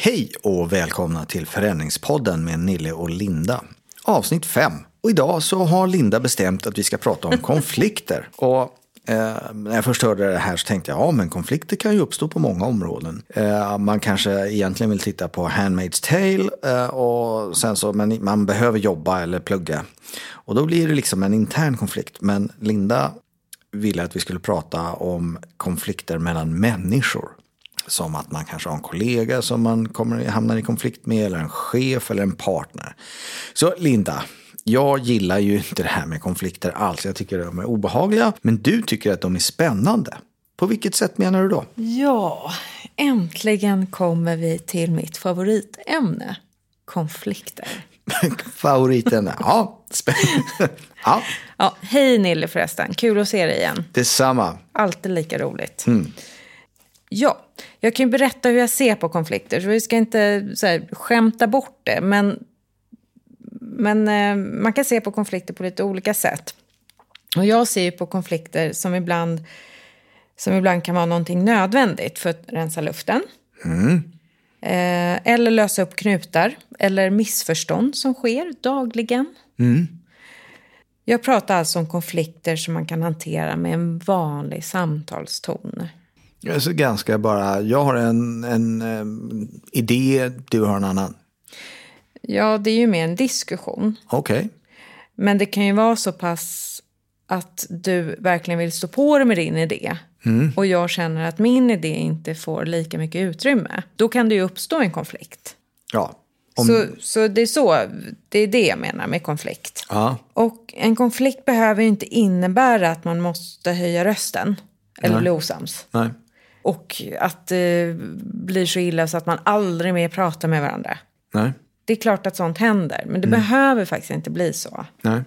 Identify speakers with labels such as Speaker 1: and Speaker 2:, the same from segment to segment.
Speaker 1: Hej och välkomna till Förändringspodden med Nille och Linda. Avsnitt 5. Och idag så har Linda bestämt att vi ska prata om konflikter. Och Eh, när jag först hörde det här så tänkte jag, ja men konflikter kan ju uppstå på många områden. Eh, man kanske egentligen vill titta på Handmaid's Tale eh, och sen så, men man behöver jobba eller plugga. Och då blir det liksom en intern konflikt. Men Linda ville att vi skulle prata om konflikter mellan människor. Som att man kanske har en kollega som man kommer hamnar i konflikt med, eller en chef eller en partner. Så Linda, jag gillar ju inte det här med konflikter alls. Jag tycker de är obehagliga. Men du tycker att de är spännande. På vilket sätt menar du då?
Speaker 2: Ja, äntligen kommer vi till mitt favoritämne. Konflikter.
Speaker 1: Favoritämne, ja. Spännande.
Speaker 2: ja. ja. Hej Nille förresten, kul att se dig igen.
Speaker 1: Detsamma.
Speaker 2: Alltid lika roligt. Mm. Ja, jag kan ju berätta hur jag ser på konflikter, så vi ska inte så här, skämta bort det. Men men eh, man kan se på konflikter på lite olika sätt. Och jag ser ju på konflikter som ibland, som ibland kan vara någonting nödvändigt för att rensa luften. Mm. Eh, eller lösa upp knutar eller missförstånd som sker dagligen. Mm. Jag pratar alltså om konflikter som man kan hantera med en vanlig samtalston.
Speaker 1: Alltså ganska bara, jag har en, en, en idé, du har en annan.
Speaker 2: Ja, det är ju mer en diskussion.
Speaker 1: Okej. Okay.
Speaker 2: Men det kan ju vara så pass att du verkligen vill stå på dig med din idé. Mm. Och jag känner att min idé inte får lika mycket utrymme. Då kan det ju uppstå en konflikt.
Speaker 1: Ja.
Speaker 2: Om... Så, så det är så, det är det jag menar med konflikt. Ja. Och en konflikt behöver ju inte innebära att man måste höja rösten. Eller Nej. bli osams.
Speaker 1: Nej.
Speaker 2: Och att det blir så illa så att man aldrig mer pratar med varandra.
Speaker 1: Nej.
Speaker 2: Det är klart att sånt händer, men det mm. behöver faktiskt inte bli så.
Speaker 1: Nej.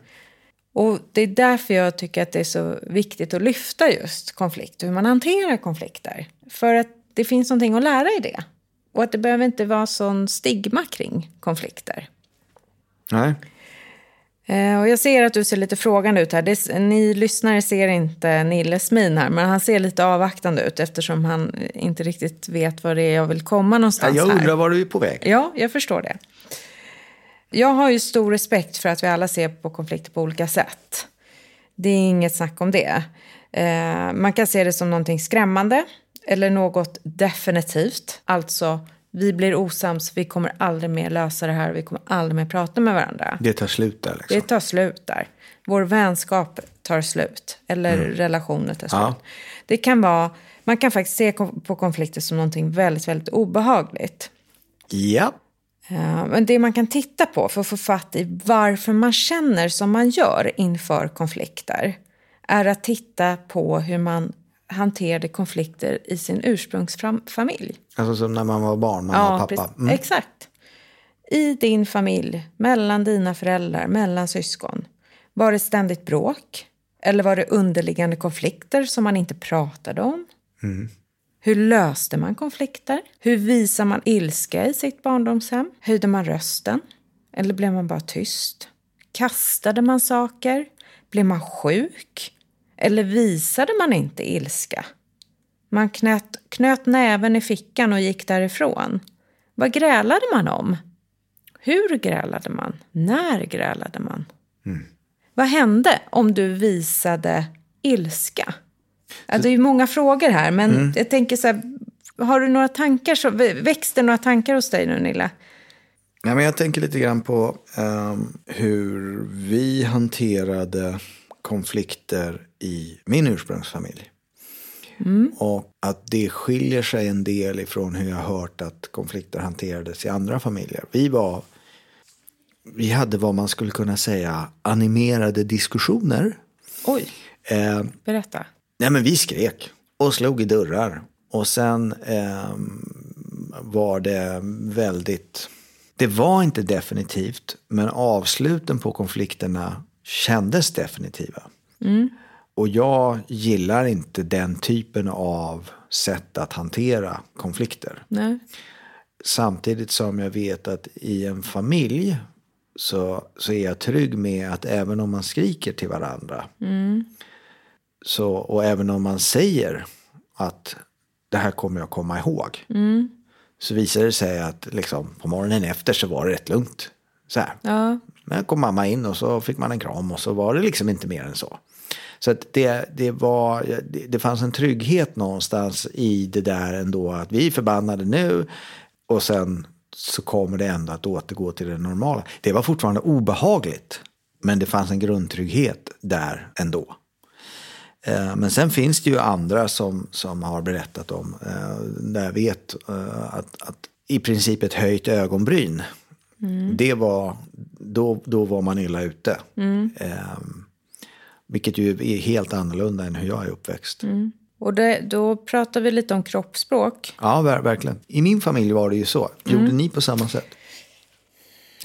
Speaker 2: Och det är därför jag tycker att det är så viktigt att lyfta just konflikt, hur man hanterar konflikter. För att det finns någonting att lära i det. Och att det behöver inte vara sån stigma kring konflikter.
Speaker 1: Nej.
Speaker 2: Eh, och jag ser att du ser lite frågande ut här. Det, ni lyssnare ser inte Nilles min här, men han ser lite avvaktande ut eftersom han inte riktigt vet var det är jag vill komma någonstans.
Speaker 1: Ja, jag undrar var du är på väg.
Speaker 2: Ja, jag förstår det. Jag har ju stor respekt för att vi alla ser på konflikter på olika sätt. Det är inget snack om det. Eh, man kan se det som någonting skrämmande eller något definitivt. Alltså, vi blir osams, vi kommer aldrig mer lösa det här, vi kommer aldrig mer prata med varandra.
Speaker 1: Det tar slut där? Liksom.
Speaker 2: Det tar slut där. Vår vänskap tar slut, eller mm. relationer tar slut. Ja. Det kan vara, man kan faktiskt se på konflikter som någonting väldigt, väldigt obehagligt.
Speaker 1: Ja.
Speaker 2: Eh, men det man kan titta på för att få fatt i varför man känner som man gör inför konflikter är att titta på hur man hanterade konflikter i sin ursprungsfamilj.
Speaker 1: Alltså som när man var barn, mamma ja, och pappa?
Speaker 2: Mm. Exakt. I din familj, mellan dina föräldrar, mellan syskon. Var det ständigt bråk? Eller var det underliggande konflikter som man inte pratade om? Mm. Hur löste man konflikter? Hur visar man ilska i sitt barndomshem? Höjde man rösten? Eller blev man bara tyst? Kastade man saker? Blev man sjuk? Eller visade man inte ilska? Man knöt, knöt näven i fickan och gick därifrån. Vad grälade man om? Hur grälade man? När grälade man? Mm. Vad hände om du visade ilska? Ja, det är ju många frågor här, men mm. jag tänker så här, har du några tankar, så, väcks det några tankar hos dig nu Nilla?
Speaker 1: Ja, men jag tänker lite grann på um, hur vi hanterade konflikter i min ursprungsfamilj. Mm. Och att det skiljer sig en del ifrån hur jag hört att konflikter hanterades i andra familjer. Vi var vi hade vad man skulle kunna säga animerade diskussioner.
Speaker 2: Oj, eh, berätta.
Speaker 1: Nej men vi skrek och slog i dörrar. Och sen eh, var det väldigt, det var inte definitivt, men avsluten på konflikterna kändes definitiva. Mm. Och jag gillar inte den typen av sätt att hantera konflikter.
Speaker 2: Nej.
Speaker 1: Samtidigt som jag vet att i en familj så, så är jag trygg med att även om man skriker till varandra mm. så, och även om man säger att det här kommer jag komma ihåg. Mm. så visade det sig att liksom, på morgonen efter så var det rätt lugnt. Så här.
Speaker 2: Ja.
Speaker 1: Men kom mamma in och så fick man en kram och så var det liksom inte mer än så. Så att det, det, var, det, det fanns en trygghet någonstans i det där ändå att vi är förbannade nu och sen så kommer det ändå att återgå till det normala. Det var fortfarande obehagligt men det fanns en grundtrygghet där ändå. Eh, men sen finns det ju andra som, som har berättat om, eh, där jag vet eh, att, att i princip ett höjt ögonbryn, det var, då, då var man illa ute. Eh, vilket ju är helt annorlunda än hur jag är uppväxt.
Speaker 2: Och det, då pratar vi lite om kroppsspråk.
Speaker 1: Ja, ver- verkligen. I min familj var det ju så. Gjorde ni på samma sätt?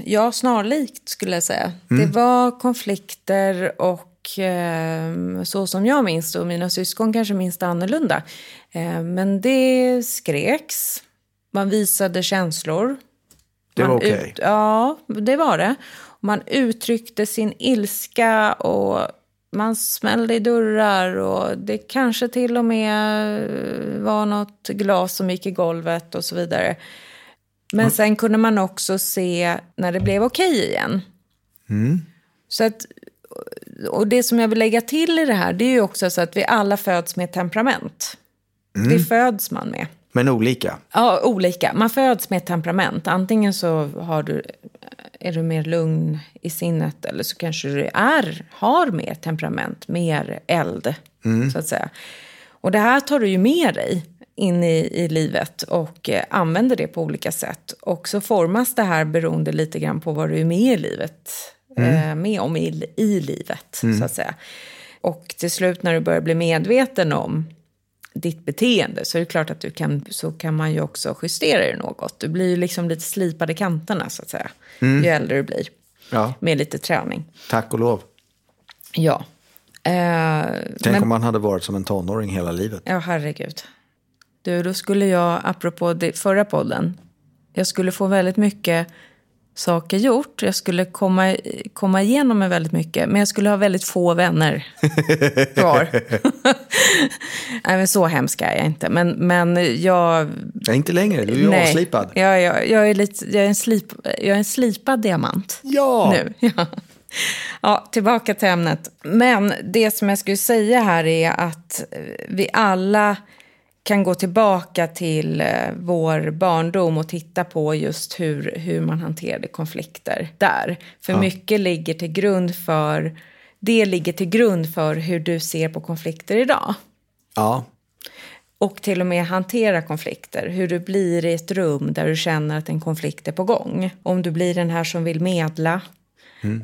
Speaker 2: Ja, snarlikt skulle jag säga. Det var konflikter och eh, så som jag minns det, och mina syskon kanske minns det annorlunda. Eh, men det skreks, man visade känslor.
Speaker 1: Det var okej.
Speaker 2: ut- Ja, det var det. Man uttryckte sin ilska och man smällde i dörrar och det kanske till och med var något glas som gick i golvet och så vidare. Men sen kunde man också se när det blev okej igen. Så att, och det som jag vill lägga till i det här det är ju också så att vi alla föds med temperament. Det föds man med.
Speaker 1: Men olika.
Speaker 2: Ja, olika. Man föds med ett temperament. Antingen så har du, är du mer lugn i sinnet eller så kanske du är, har mer temperament, mer eld, så att säga. Och det här tar du ju med dig in i, i livet och eh, använder det på olika sätt. Och så formas det här beroende lite grann på vad du är med i livet, eh, med om i, i livet, så att säga. Och till slut när du börjar bli medveten om ditt beteende så är det klart att du kan, så kan man ju också justera det något. Du blir ju liksom lite slipad i kanterna så att säga. Ju äldre du blir.
Speaker 1: Ja,
Speaker 2: Med lite träning.
Speaker 1: tack och lov.
Speaker 2: Ja. Eh,
Speaker 1: Tänk
Speaker 2: men,
Speaker 1: om man hade varit som en tonåring hela livet.
Speaker 2: ja, herregud. Du, då skulle jag, apropå det, förra podden, jag skulle få väldigt mycket saker gjort. Jag skulle komma, komma igenom med väldigt mycket, men jag skulle ha väldigt få vänner kvar. Nej, men så hemsk är jag inte. Men, men jag...
Speaker 1: Ja, inte längre, du är ju
Speaker 2: nej,
Speaker 1: avslipad.
Speaker 2: Jag, jag, jag, är lite, jag, är en slip, jag är en slipad diamant
Speaker 1: Ja!
Speaker 2: nu. Ja. ja, tillbaka till ämnet. Men det som jag skulle säga här är att vi alla kan gå tillbaka till eh, vår barndom och titta på just hur, hur man hanterade konflikter där. För mycket ligger till grund för det ligger till grund för hur du ser på konflikter idag.
Speaker 1: Ja,
Speaker 2: Och till och med hantera konflikter. Hur du blir i ett rum där du känner att en konflikt är på gång. Om du blir den här som vill medla.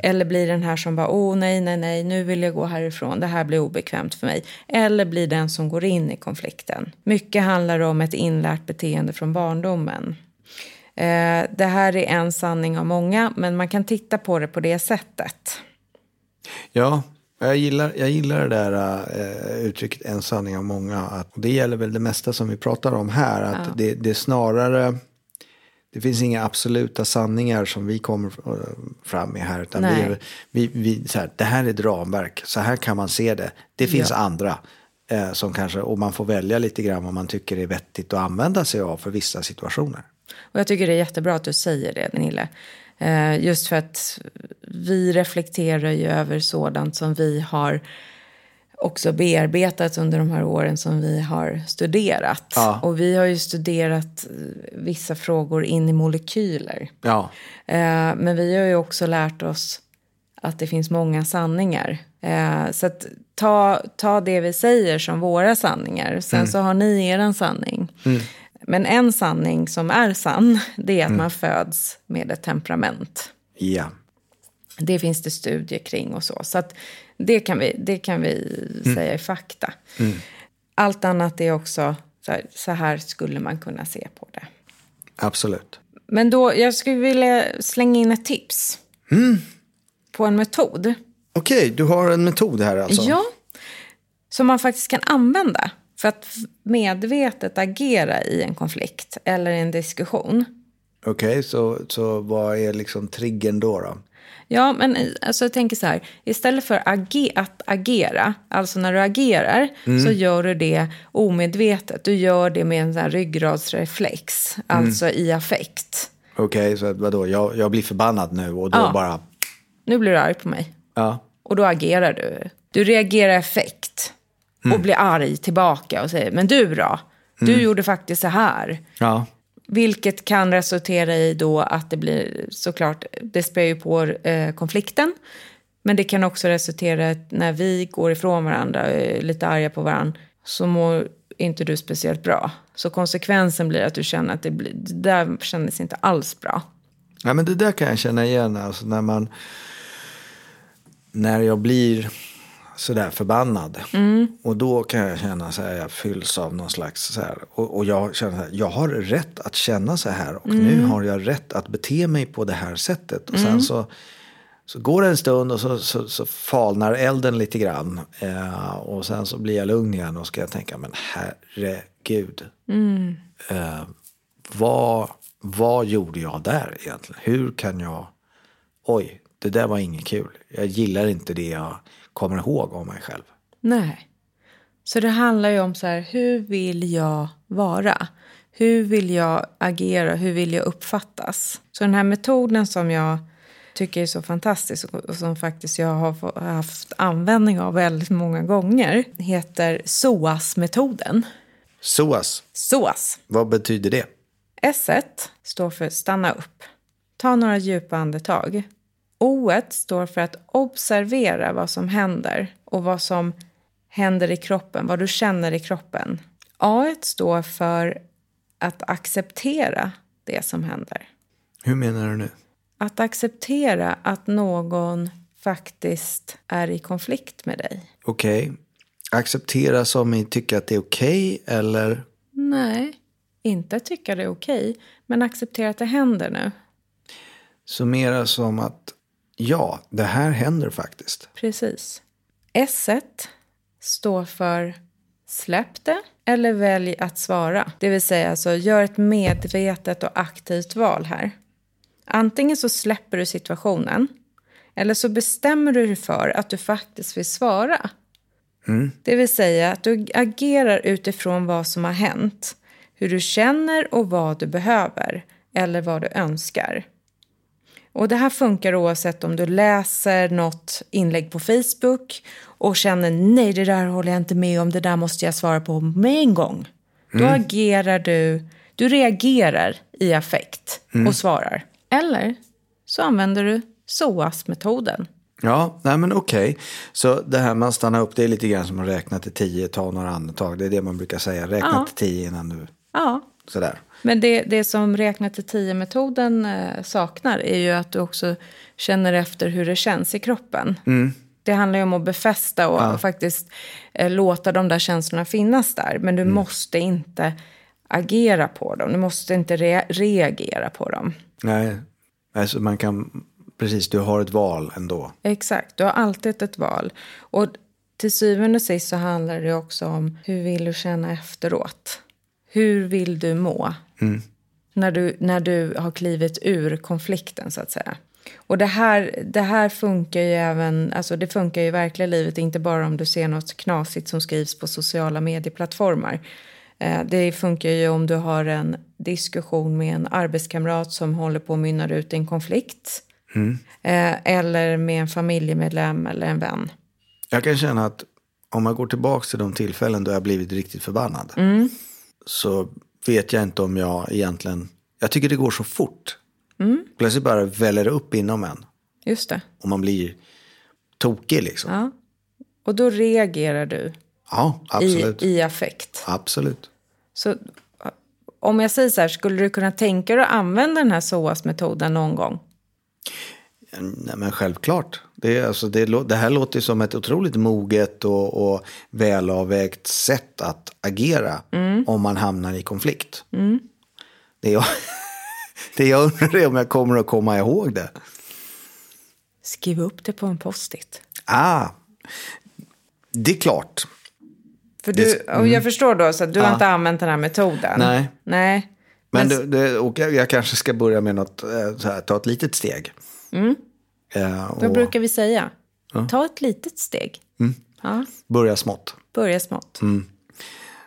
Speaker 2: Eller blir den här som bara, åh nej, nej, nej, nu vill jag gå härifrån, det här blir obekvämt för mig. Eller blir den som går in i konflikten. Mycket handlar om ett inlärt beteende från barndomen. Eh, det här är en sanning av många, men man kan titta på det på det sättet.
Speaker 1: ja jag, gillar, jag gillar det där uh, uttrycket en sanning av många. Att, det gäller väl det mesta som vi pratar om här. Att det, det är snarare, det finns inga absoluta sanningar som vi kommer eh, fram med här. Utan vi,
Speaker 2: Nej.
Speaker 1: vi, vi, så här, det här är ett ramverk, så här kan man se det. Det finns
Speaker 2: Ja.
Speaker 1: andra. eh, Som kanske, och man får välja lite grann vad man tycker är vettigt att använda sig av för vissa situationer.
Speaker 2: Och jag tycker det är jättebra att du säger det, Nille. Eh, just för att vi reflekterar ju över sådant som vi har också bearbetat under de här åren som vi har studerat.
Speaker 1: Ja.
Speaker 2: Och vi har ju studerat eh, vissa frågor in i molekyler.
Speaker 1: Ja,
Speaker 2: Eh, men vi har ju också lärt oss att det finns många sanningar. Eh, så att ta, ta det vi säger som våra sanningar. Sen så har ni er sanning. Men en sanning som är sann, det är att man föds med ett temperament.
Speaker 1: ja.
Speaker 2: Det finns det studier kring och så. Så att det kan vi, det kan vi säga är fakta. Allt annat är också, så här, så här skulle man kunna se på det.
Speaker 1: absolut.
Speaker 2: Men då, jag skulle vilja slänga in ett tips. På en metod.
Speaker 1: Okej, du har en metod här alltså?
Speaker 2: Ja, som man faktiskt kan använda för att medvetet agera i en konflikt eller en diskussion.
Speaker 1: Okej, så, så vad är liksom triggern då? då?
Speaker 2: Ja, men alltså jag tänker så här. Istället för age att agera, alltså när du agerar, så gör du det omedvetet. Du gör det med en sån ryggradsreflex, alltså i affekt.
Speaker 1: Okej, så att vadå? Jag, jag blir förbannad nu och då
Speaker 2: Ja.
Speaker 1: bara...
Speaker 2: Nu blir du arg på mig.
Speaker 1: Ja.
Speaker 2: Och då agerar du. Du reagerar effekt och blir arg tillbaka och säger, men du då? Du gjorde faktiskt så här.
Speaker 1: Ja.
Speaker 2: Vilket kan resultera i då att det blir såklart, det spär ju på eh, konflikten. Men det kan också resultera i att när vi går ifrån varandra, och är lite arga på varandra, så mår inte du speciellt bra. Så konsekvensen blir att du känner att det, blir, det där kändes inte alls bra.
Speaker 1: Ja, men det där kan jag känna igen. Alltså när man... När jag blir sådär förbannad. Och då kan jag känna så här, jag fylls av någon slags så här. Och, och jag känner så här, jag har rätt att känna så här. Och nu har jag rätt att bete mig på det här sättet. Och sen så, så går det en stund och så, så, så falnar elden lite grann. Eh, och sen så blir jag lugn igen och ska jag tänka, men herregud. Eh, vad, vad gjorde jag där egentligen? Hur kan jag... Oj, det där var inget kul. Jag gillar inte det jag kommer ihåg om mig själv.
Speaker 2: Nej. Så det handlar ju om så här, hur vill jag vara? Hur vill jag agera? Hur vill jag uppfattas? Så den här metoden som jag tycker är så fantastisk och som faktiskt jag har haft användning av väldigt många gånger heter SOAS-metoden.
Speaker 1: SOAS,
Speaker 2: SOAS.
Speaker 1: vad betyder det?
Speaker 2: S står för stanna upp. Ta några djupa andetag. O står för att observera vad som händer och vad som händer i kroppen, vad du känner i kroppen. A står för att acceptera det som händer.
Speaker 1: Hur menar du nu?
Speaker 2: Att acceptera att någon faktiskt är i konflikt med dig.
Speaker 1: Okej. Acceptera som i tycka att det är okej eller?
Speaker 2: Nej, inte tycka det är okej, men acceptera att det händer nu.
Speaker 1: Så mera som att ja, det här händer faktiskt.
Speaker 2: Precis. S står för släpp det eller välj att svara. Det vill säga alltså gör ett medvetet och aktivt val här. Antingen så släpper du situationen eller så bestämmer du dig för att du faktiskt vill svara. Det vill säga att du agerar utifrån vad som har hänt, hur du känner och vad du behöver eller vad du önskar. Och det här funkar oavsett om du läser något inlägg på Facebook och känner nej, det där håller jag inte med om, det där måste jag svara på med en gång. Då agerar du, du reagerar i affekt och svarar. Eller så använder du SOAS-metoden.
Speaker 1: Ja, nej men okej. Så det här med att stanna upp, det är lite grann som att räkna till tio, ta några andetag. Det är det man brukar säga, räkna
Speaker 2: Ja.
Speaker 1: till tio innan du...
Speaker 2: Ja,
Speaker 1: Sådär.
Speaker 2: Men det, det som räkna till 10-metoden eh, saknar är ju att du också känner efter hur det känns i kroppen. Det handlar ju om att befästa och faktiskt eh, låta de där känslorna finnas där. Men du måste inte agera på dem. Du måste inte re- reagera på dem.
Speaker 1: Nej, alltså man kan... Precis, du har ett val ändå.
Speaker 2: Exakt, du har alltid ett val. Och till syvende och sist så handlar det också om hur vill du känna efteråt? Hur vill du må? När, du, när du har klivit ur konflikten så att säga. Och det här, det här funkar ju även, alltså det funkar ju i verkliga livet, inte bara om du ser något knasigt som skrivs på sociala medieplattformar. Eh, Det funkar ju om du har en diskussion med en arbetskamrat som håller på att mynna ut i en konflikt. Eh, Eller med en familjemedlem eller en vän.
Speaker 1: Jag kan känna att om jag går tillbaka till de tillfällen då jag blivit riktigt förbannad. Så vet jag inte om jag egentligen... Jag tycker det går så fort. Plötsligt bara väller det upp inom en.
Speaker 2: Just det.
Speaker 1: Och man blir tokig liksom.
Speaker 2: Ja. Och då reagerar du
Speaker 1: Ja,
Speaker 2: i,
Speaker 1: absolut.
Speaker 2: i affekt.
Speaker 1: Absolut.
Speaker 2: Så om jag säger så här, skulle du kunna tänka dig att använda den här SOAS-metoden någon gång?
Speaker 1: Nej, men självklart. Det, alltså, det, det här låter som ett otroligt moget och, och välavvägt sätt att agera om man hamnar i konflikt. Det, jag, det jag undrar är om jag kommer att komma ihåg det.
Speaker 2: Skriv upp det på en post-it.
Speaker 1: Ah, det är klart.
Speaker 2: För du, och jag förstår då, så att du har
Speaker 1: Ja.
Speaker 2: inte använt den här metoden.
Speaker 1: Nej.
Speaker 2: Nej.
Speaker 1: Men det, och jag, kanske ska börja med något, eh, här, ta ett litet steg.
Speaker 2: Mm.
Speaker 1: Eh, och
Speaker 2: Vad brukar vi säga? Ta ett litet steg. Ja,
Speaker 1: börja smått.
Speaker 2: börja smått.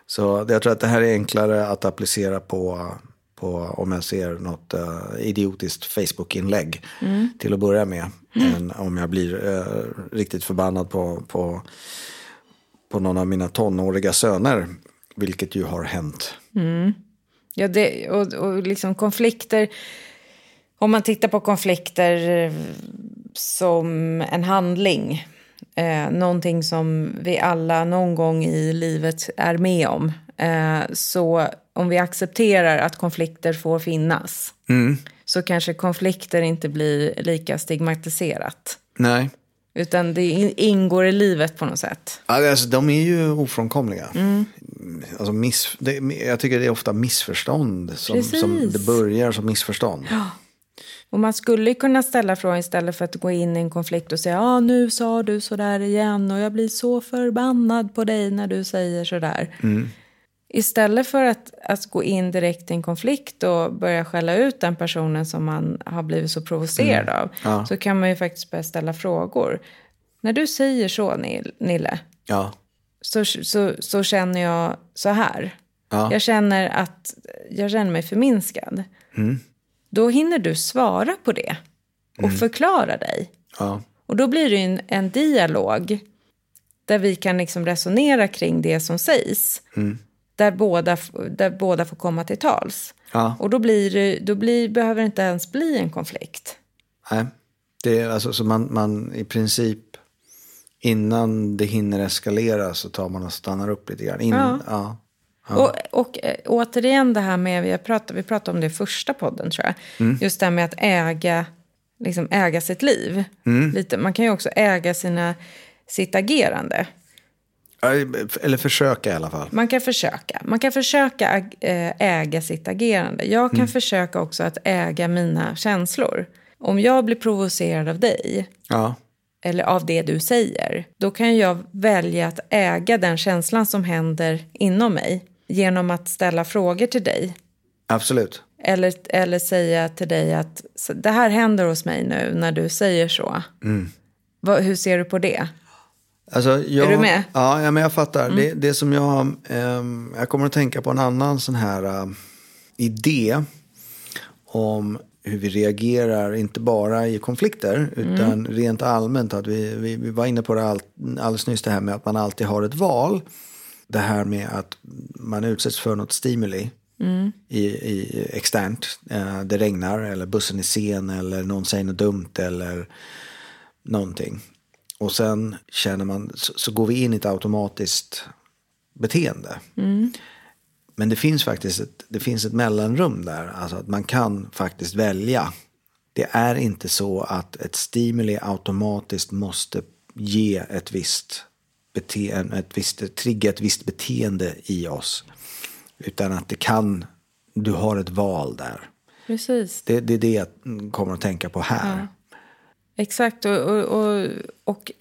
Speaker 1: Så jag tror att det här är enklare att applicera på, på om jag ser något eh, idiotiskt Facebook-inlägg till att börja med. Än om jag blir eh, riktigt förbannad på, på, på någon av mina tonåriga söner. Vilket ju har hänt.
Speaker 2: Ja, det, och, och liksom konflikter. Om man tittar på konflikter eh, som en handling. Eh, någonting som vi alla någon gång i livet är med om. Eh, så om vi accepterar att konflikter får finnas. Så kanske konflikter inte blir lika stigmatiserat.
Speaker 1: Nej.
Speaker 2: Utan det in- ingår i livet på något sätt.
Speaker 1: Ja, Alltså, de är ju ofrånkomliga. Alltså, miss, det, jag tycker det är ofta missförstånd. Som, som det börjar som missförstånd.
Speaker 2: Och man skulle kunna ställa frågan istället för att gå in i en konflikt och säga ah, nu sa du sådär igen och jag blir så förbannad på dig när du säger sådär. Istället för att, att gå in direkt i en konflikt och börja skälla ut den personen som man har blivit så provocerad av
Speaker 1: Ja.
Speaker 2: så kan man ju faktiskt börja ställa frågor. När du säger så, Nil- Nille,
Speaker 1: Ja.
Speaker 2: så, så, så känner jag så här.
Speaker 1: Ja.
Speaker 2: Jag känner att jag känner mig förminskad. Då hinner du svara på det och förklara dig.
Speaker 1: Ja.
Speaker 2: Och då blir det en, en dialog där vi kan liksom resonera kring det som sägs. Där, båda, där båda får komma till tals.
Speaker 1: Ja.
Speaker 2: Och då, blir då blir, behöver det inte ens bli en konflikt.
Speaker 1: Nej. Det är alltså så man, man i princip innan det hinner eskalera så tar man och stannar upp lite grann. In,
Speaker 2: Ja.
Speaker 1: ja.
Speaker 2: Och, och eh, återigen det här med, vi, pratat, vi pratade om det i första podden tror jag. Just det här med att äga, liksom äga sitt liv. Lite, man kan ju också äga sina, sitt agerande.
Speaker 1: Eller försöka i alla fall.
Speaker 2: Man kan försöka. Man kan försöka eh, äga sitt agerande. Jag kan försöka också att äga mina känslor. Om jag blir provocerad av dig,
Speaker 1: Ja.
Speaker 2: eller av det du säger, då kan jag välja att äga den känslan som händer inom mig genom att ställa frågor till dig.
Speaker 1: Absolut.
Speaker 2: Eller, eller säga till dig att "Så det här händer hos mig nu när du säger så. Vad, hur ser du på det?
Speaker 1: Alltså, jag,
Speaker 2: Är du med? Mm.
Speaker 1: Ja, ja men jag fattar. Det, det som jag... ehm, jag kommer att tänka på en annan sån här äh, idé om hur vi reagerar, inte bara i konflikter, utan
Speaker 2: Mm.
Speaker 1: rent allmänt. Att vi, vi, vi var inne på det all, alldeles nyss, det här med att man alltid har ett val. Det här med att man utsätts för något stimuli
Speaker 2: Mm.
Speaker 1: i, i externt. Eh, det regnar eller bussen är sen eller någon säger något dumt eller någonting. Och sen känner man, så, så går vi in i ett automatiskt beteende. Men det finns faktiskt ett, det finns ett mellanrum där. Alltså att man kan faktiskt välja. Det är inte så att ett stimuli automatiskt måste ge ett visst beteende, ett visst, trigga ett visst beteende i oss. Utan att det kan, du har ett val där.
Speaker 2: Precis.
Speaker 1: Det, det är det jag kommer att tänka på här.
Speaker 2: Exakt. Och, och, och, och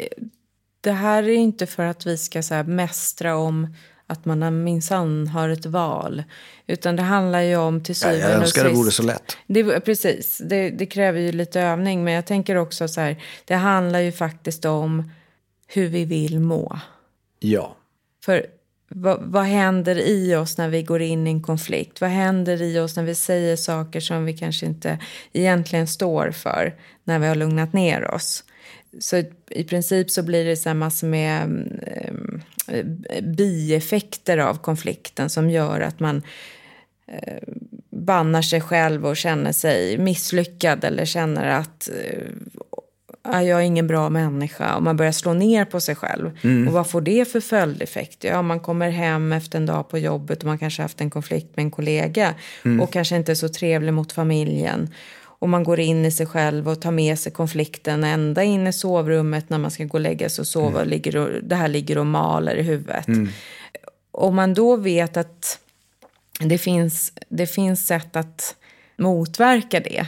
Speaker 2: det här är inte för att vi ska så mästra om att man minsann har ett val. Utan det handlar ju om till
Speaker 1: Ja,
Speaker 2: syvende
Speaker 1: jag önskar det vore så lätt.
Speaker 2: Det, precis, det, det kräver ju lite övning. Men jag tänker också så här, det handlar ju faktiskt om hur vi vill må.
Speaker 1: Ja.
Speaker 2: För vad, vad händer i oss när vi går in i en konflikt? Vad händer i oss när vi säger saker som vi kanske inte egentligen står för när vi har lugnat ner oss? Så i- princip så blir det så massor med eh, bieffekter av konflikten som gör att man eh, bannar sig själv och känner sig misslyckad eller känner att eh, "Ah, jag är ingen bra människa och man börjar slå ner på sig själv. Och vad får det för följdeffekt? Ja, man kommer hem efter en dag på jobbet och man kanske haft en konflikt med en kollega och kanske inte är så trevlig mot familjen. Och man går in i sig själv och tar med sig konflikten ända in i sovrummet när man ska gå och lägga sig och sova. Ligger och, det här ligger och maler i huvudet. Om man då vet att det finns, det finns sätt att motverka det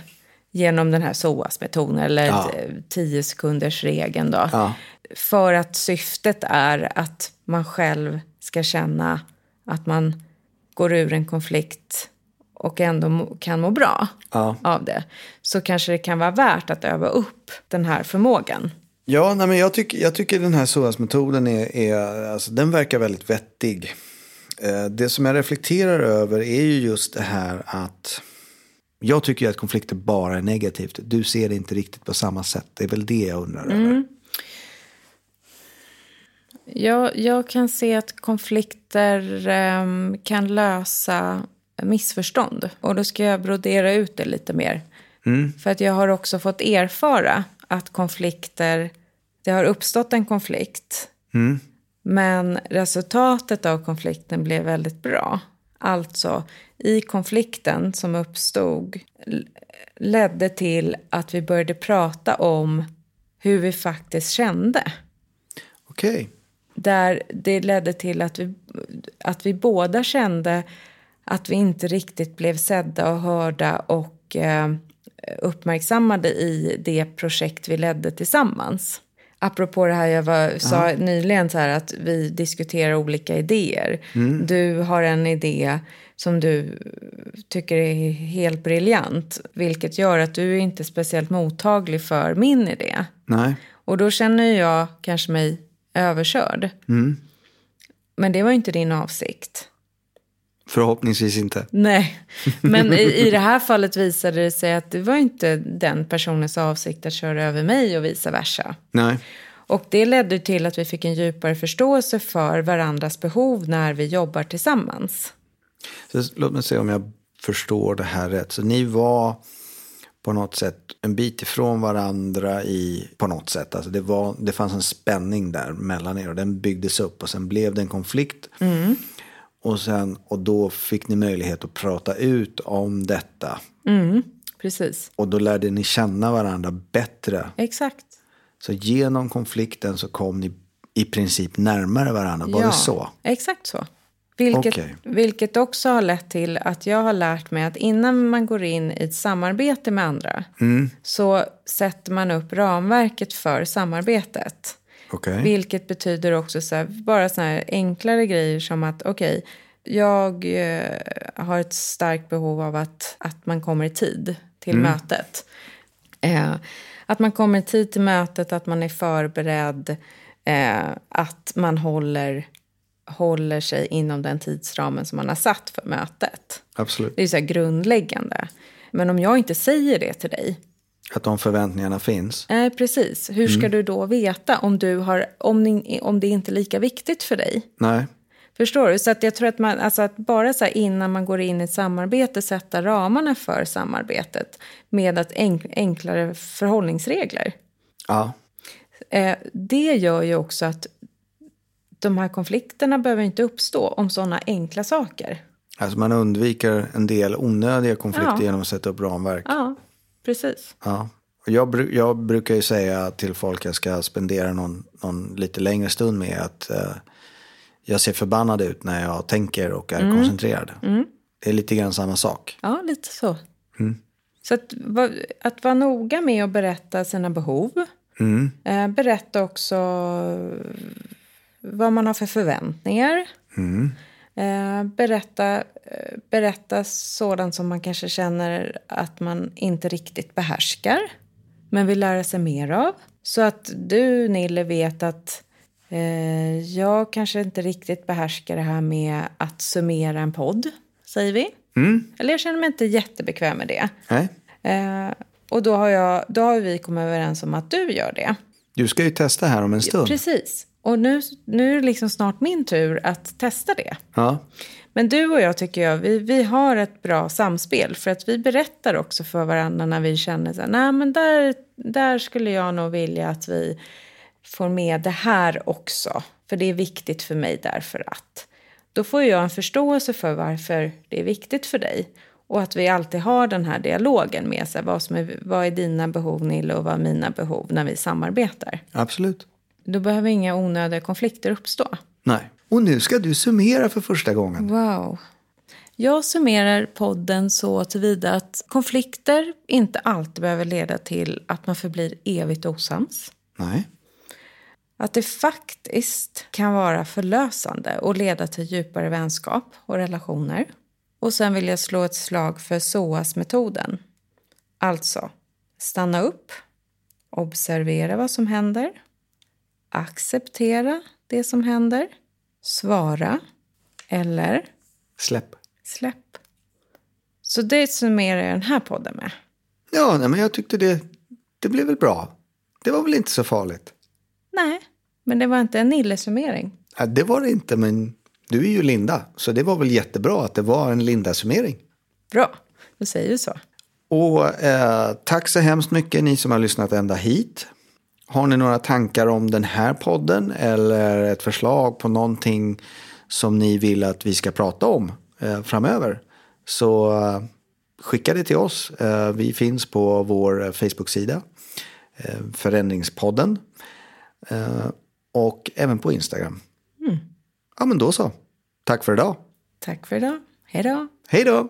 Speaker 2: genom den här SOAS-metoden eller
Speaker 1: Ja.
Speaker 2: 10 sekunders regeln då.
Speaker 1: Ja.
Speaker 2: För att syftet är att man själv ska känna att man går ur en konflikt och ändå kan må bra
Speaker 1: Ja.
Speaker 2: av det så kanske det kan vara värt att öva upp den här förmågan.
Speaker 1: Ja, nej, men jag, tycker, jag tycker den här SOAS-metoden är, är alltså, den verkar väldigt vettig. Eh, det som jag reflekterar över är ju just det här att jag tycker att konflikter bara är negativt. Du ser det inte riktigt på samma sätt. Det är väl det jag undrar över.
Speaker 2: Jag, jag kan se att konflikter ehm, kan lösa missförstånd. Och då ska jag brodera ut det lite mer. För att jag har också fått erfara att konflikter, det har uppstått en konflikt. Men resultatet av konflikten blev väldigt bra. Alltså, i konflikten som uppstod ledde till att vi började prata om hur vi faktiskt kände.
Speaker 1: Okej.
Speaker 2: Där det ledde till att vi, att vi båda kände att vi inte riktigt blev sedda och hörda och eh, uppmärksammade i det projekt vi ledde tillsammans. Apropå det här jag var, sa nyligen, så här, att vi diskuterar olika idéer. Du har en idé som du tycker är helt briljant. Vilket gör att du är inte är speciellt mottaglig för min idé.
Speaker 1: Nej.
Speaker 2: Och då känner jag kanske mig överkörd. Men det var inte din avsikt.
Speaker 1: Förhoppningsvis inte.
Speaker 2: Nej, men i, i det här fallet visade det sig att det var inte den personens avsikt att köra över mig och vice versa.
Speaker 1: Nej.
Speaker 2: Och det ledde till att vi fick en djupare förståelse för varandras behov när vi jobbar tillsammans.
Speaker 1: Så låt mig se om jag förstår det här rätt. Så ni var på något sätt en bit ifrån varandra i, på något sätt. Alltså det, var, det fanns en spänning där mellan er och den byggdes upp och sen blev det en konflikt. Och, sen, och då fick ni möjlighet att prata ut om detta.
Speaker 2: Precis,
Speaker 1: Och då lärde ni känna varandra bättre.
Speaker 2: exakt.
Speaker 1: Så genom konflikten så kom ni i princip närmare varandra. Var det så?
Speaker 2: Exakt så. Vilket,
Speaker 1: Okej.
Speaker 2: vilket också har lett till att jag har lärt mig att innan man går in i ett samarbete med andra
Speaker 1: Mm.
Speaker 2: så sätter man upp ramverket för samarbetet.
Speaker 1: Okej.
Speaker 2: Vilket betyder också så här, bara såna här enklare grejer som att okej, jag eh, har ett starkt behov av att, att man kommer i tid till mötet. Eh, att man kommer i tid till mötet, att man är förberedd, eh, att man håller, håller sig inom den tidsramen som man har satt för mötet.
Speaker 1: Absolut.
Speaker 2: Det är så grundläggande. Men om jag inte säger det till dig,
Speaker 1: Att de förväntningarna finns.
Speaker 2: Nej, precis. Hur ska du då veta om, du har, om, ni, om det inte är lika viktigt för dig?
Speaker 1: Nej.
Speaker 2: Förstår du? Så att jag tror att, man, alltså att bara så innan man går in i ett samarbete sätta ramarna för samarbetet med att enk, enklare förhållningsregler.
Speaker 1: Ja.
Speaker 2: Eh, det gör ju också att de här konflikterna behöver inte uppstå om sådana enkla saker.
Speaker 1: Alltså man undviker en del onödiga konflikter
Speaker 2: Ja.
Speaker 1: genom att sätta upp ramverk.
Speaker 2: Ja, precis.
Speaker 1: Ja. Jag, jag brukar ju säga till folk jag ska spendera någon, någon lite längre stund med att eh, jag ser förbannad ut när jag tänker och är koncentrerad. Det är lite grann samma sak.
Speaker 2: Ja, lite så. Så att, att vara noga med att berätta sina behov. Eh, berätta också vad man har för förväntningar. Eh, berätta, eh, berätta sådant som man kanske känner att man inte riktigt behärskar. Men vill lära sig mer av. Så att du, Nille, vet att eh, jag kanske inte riktigt behärskar det här med att summera en podd, säger vi. Eller jag känner mig inte jättebekväm med det.
Speaker 1: Nej?
Speaker 2: Eh, och då har, jag, då har vi kommit överens om att du gör det.
Speaker 1: Du ska ju testa här om en stund.
Speaker 2: Precis. Och nu, nu är det liksom snart min tur att testa det.
Speaker 1: Ja.
Speaker 2: Men du och jag tycker jag, vi, vi har ett bra samspel. För att vi berättar också för varandra när vi känner så här, nej men där, där skulle jag nog vilja att vi får med det här också. För det är viktigt för mig därför att. Då får jag en förståelse för varför det är viktigt för dig. Och att vi alltid har den här dialogen med sig. Vad, som är, vad är dina behov Nille och vad är mina behov när vi samarbetar.
Speaker 1: Absolut.
Speaker 2: Då behöver inga onödiga konflikter uppstå.
Speaker 1: Nej. Och nu ska du summera för första gången.
Speaker 2: Wow. Jag summerar podden så tillvida att konflikter inte alltid behöver leda till att man förblir evigt osams.
Speaker 1: Nej.
Speaker 2: Att det faktiskt kan vara förlösande och leda till djupare vänskap och relationer. Och sen vill jag slå ett slag för SOAS-metoden. Alltså, stanna upp, observera vad som händer, acceptera det som händer, svara eller
Speaker 1: Släpp.
Speaker 2: släpp. Så det summerar jag den här podden med.
Speaker 1: Ja, nej, men jag tyckte det, det blev väl bra. Det var väl inte så farligt.
Speaker 2: Nej, men det var inte en Nille-summering.
Speaker 1: Ja, det var det inte, men du är ju Linda. Så det var väl jättebra att det var en Linda-summering.
Speaker 2: Bra, då säger vi så.
Speaker 1: Och eh, tack så hemskt mycket ni som har lyssnat ända hit. Har ni några tankar om den här podden eller ett förslag på någonting som ni vill att vi ska prata om eh, framöver så eh, skicka det till oss. Eh, vi finns på vår Facebook-sida eh, Förändringspodden eh, och även på Instagram. Ja men då så. Tack för idag.
Speaker 2: Tack för idag. Hej då.
Speaker 1: Hej då!